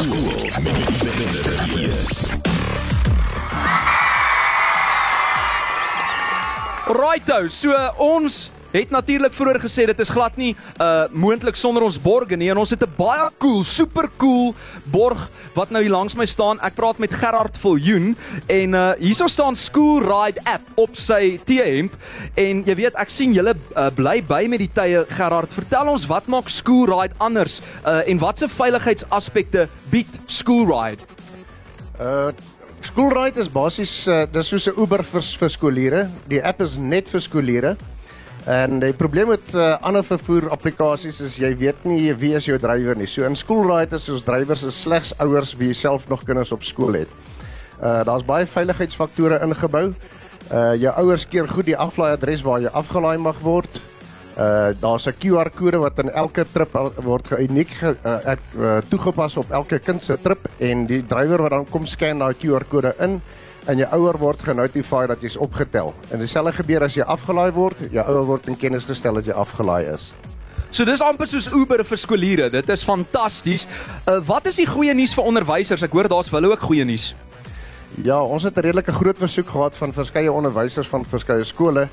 Skool met Wendy. Righto, so ons het natuurlik vroeër gesê dit is glad nie uh moontlik sonder ons borge nie en ons het 'n baie cool, super cool borg wat nou hier langs my staan. Ek praat met Gerard Viljoen en uh hierso staan School Ride app op sy T-hemp en jy weet ek sien julle uh, bly by met die tye Gerard. Vertel ons wat maak School Ride anders uh en watse veiligheidsaspekte bied School Ride? Uh Schoolride is basies uh, dis soos 'n Uber vir vir skooliere. Die app is net vir skooliere. En die probleem met uh, ander vervoer applikasies is jy weet nie wie is jou drywer nie. So in Schoolride is ons drywers is slegs ouers wie self nog kinders op skool het. Uh daar's baie veiligheidsfaktore ingebou. Uh jou ouers keer goed die aflaai adres waar jy afgelaai mag word. Uh daar's 'n QR kode wat in elke trip word geuniek ge, uh, uh, toegepas op elke kind se trip en die drywer wat dan kom scan daai QR kode in en jou ouer word genotifieer dat jy's opgetel. En dieselfde gebeur as jy afgelaai word, jou ouer word in kennis gestel dat jy afgelaai is. So dis amper soos Uber vir skooliere. Dit is fantasties. Uh wat is die goeie nuus vir onderwysers? Ek hoor daar's wel ook goeie nuus. Ja, ons het 'n redelike groot versoek gehad van verskeie onderwysers van verskeie skole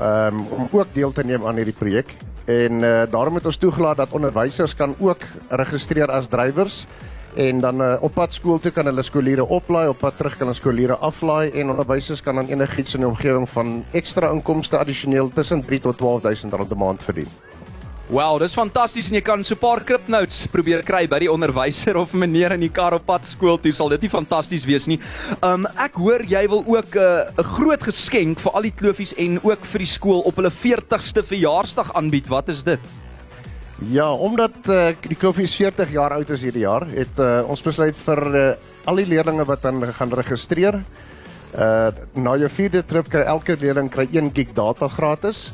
um, om ook deel te neem aan hierdie projek. En uh, daarom het ons toegelaat dat onderwysers kan ook registreer as drywers en dan uh, op pad skool toe kan hulle skooliere oplaai, op pad terug kan hulle skooliere aflaai en onderwysers kan dan enigiets in die omgewing van ekstra inkomste addisioneel tussen 3 tot 12000 rand 'n maand verdien. Wow, dis fantasties en jy kan so 'n paar kripnotes probeer kry by die onderwyser of meneer in die kar op pad skool toe. Sal dit nie fantasties wees nie? Um ek hoor jy wil ook 'n uh, groot geskenk vir al die klofies en ook vir die skool op hulle 40ste verjaarsdag aanbied. Wat is dit? Ja, omdat uh, die klofies 40 jaar oud is hierdie jaar, het uh, ons besluit vir uh, al die leerders wat dan gaan registreer. Uh na jou vierde trip kry elke leerling kry 1 gig data gratis.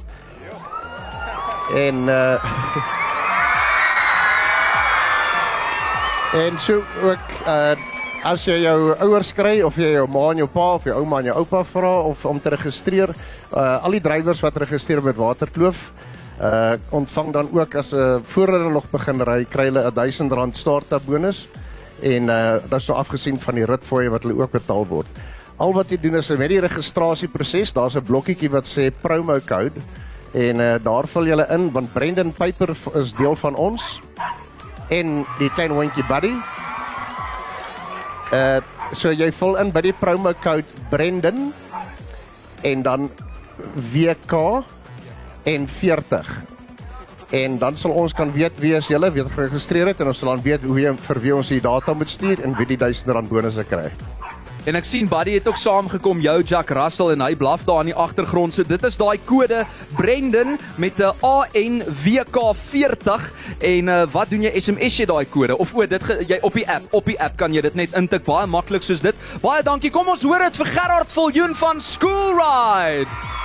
En uh En so ook uh as jy jou ouers kry of jy jou ma en jou pa of jou ouma en jou oupa vra of om te registreer, uh al die drywers wat registreer met Waterkloof uh ontvang dan ook as 'n uh, voor hulle nog begin ry, kry hulle 'n R1000 startup bonus en uh dit is so afgesien van die ritfooie wat hulle ook betaal word. Al wat jy doen is met die registrasieproses, daar's 'n blokkietjie wat sê promo code en uh, daar vul jy in want Brendan Piper is deel van ons en die klein hondjie Buddy. Uh so jy vul in by die promo code Brendan en dan WK en 40. En dan sal ons kan weet wie as julle weet geregistreer het en ons sal dan weet hoe jy vir wie ons die data moet stuur en wie die 1000 rand bonusse kry. En ek sien Buddy het ook saamgekom, jou Jack Russell en hy blaf daar in die agtergrond. So dit is daai kode Brendan met 'n ANWK40 en uh, wat doen jy SMS jy daai kode of o dit jy op die app, op die app kan jy dit net intik baie maklik soos dit. Baie dankie. Kom ons hoor dit vir Gerard Viljoen van School Ride.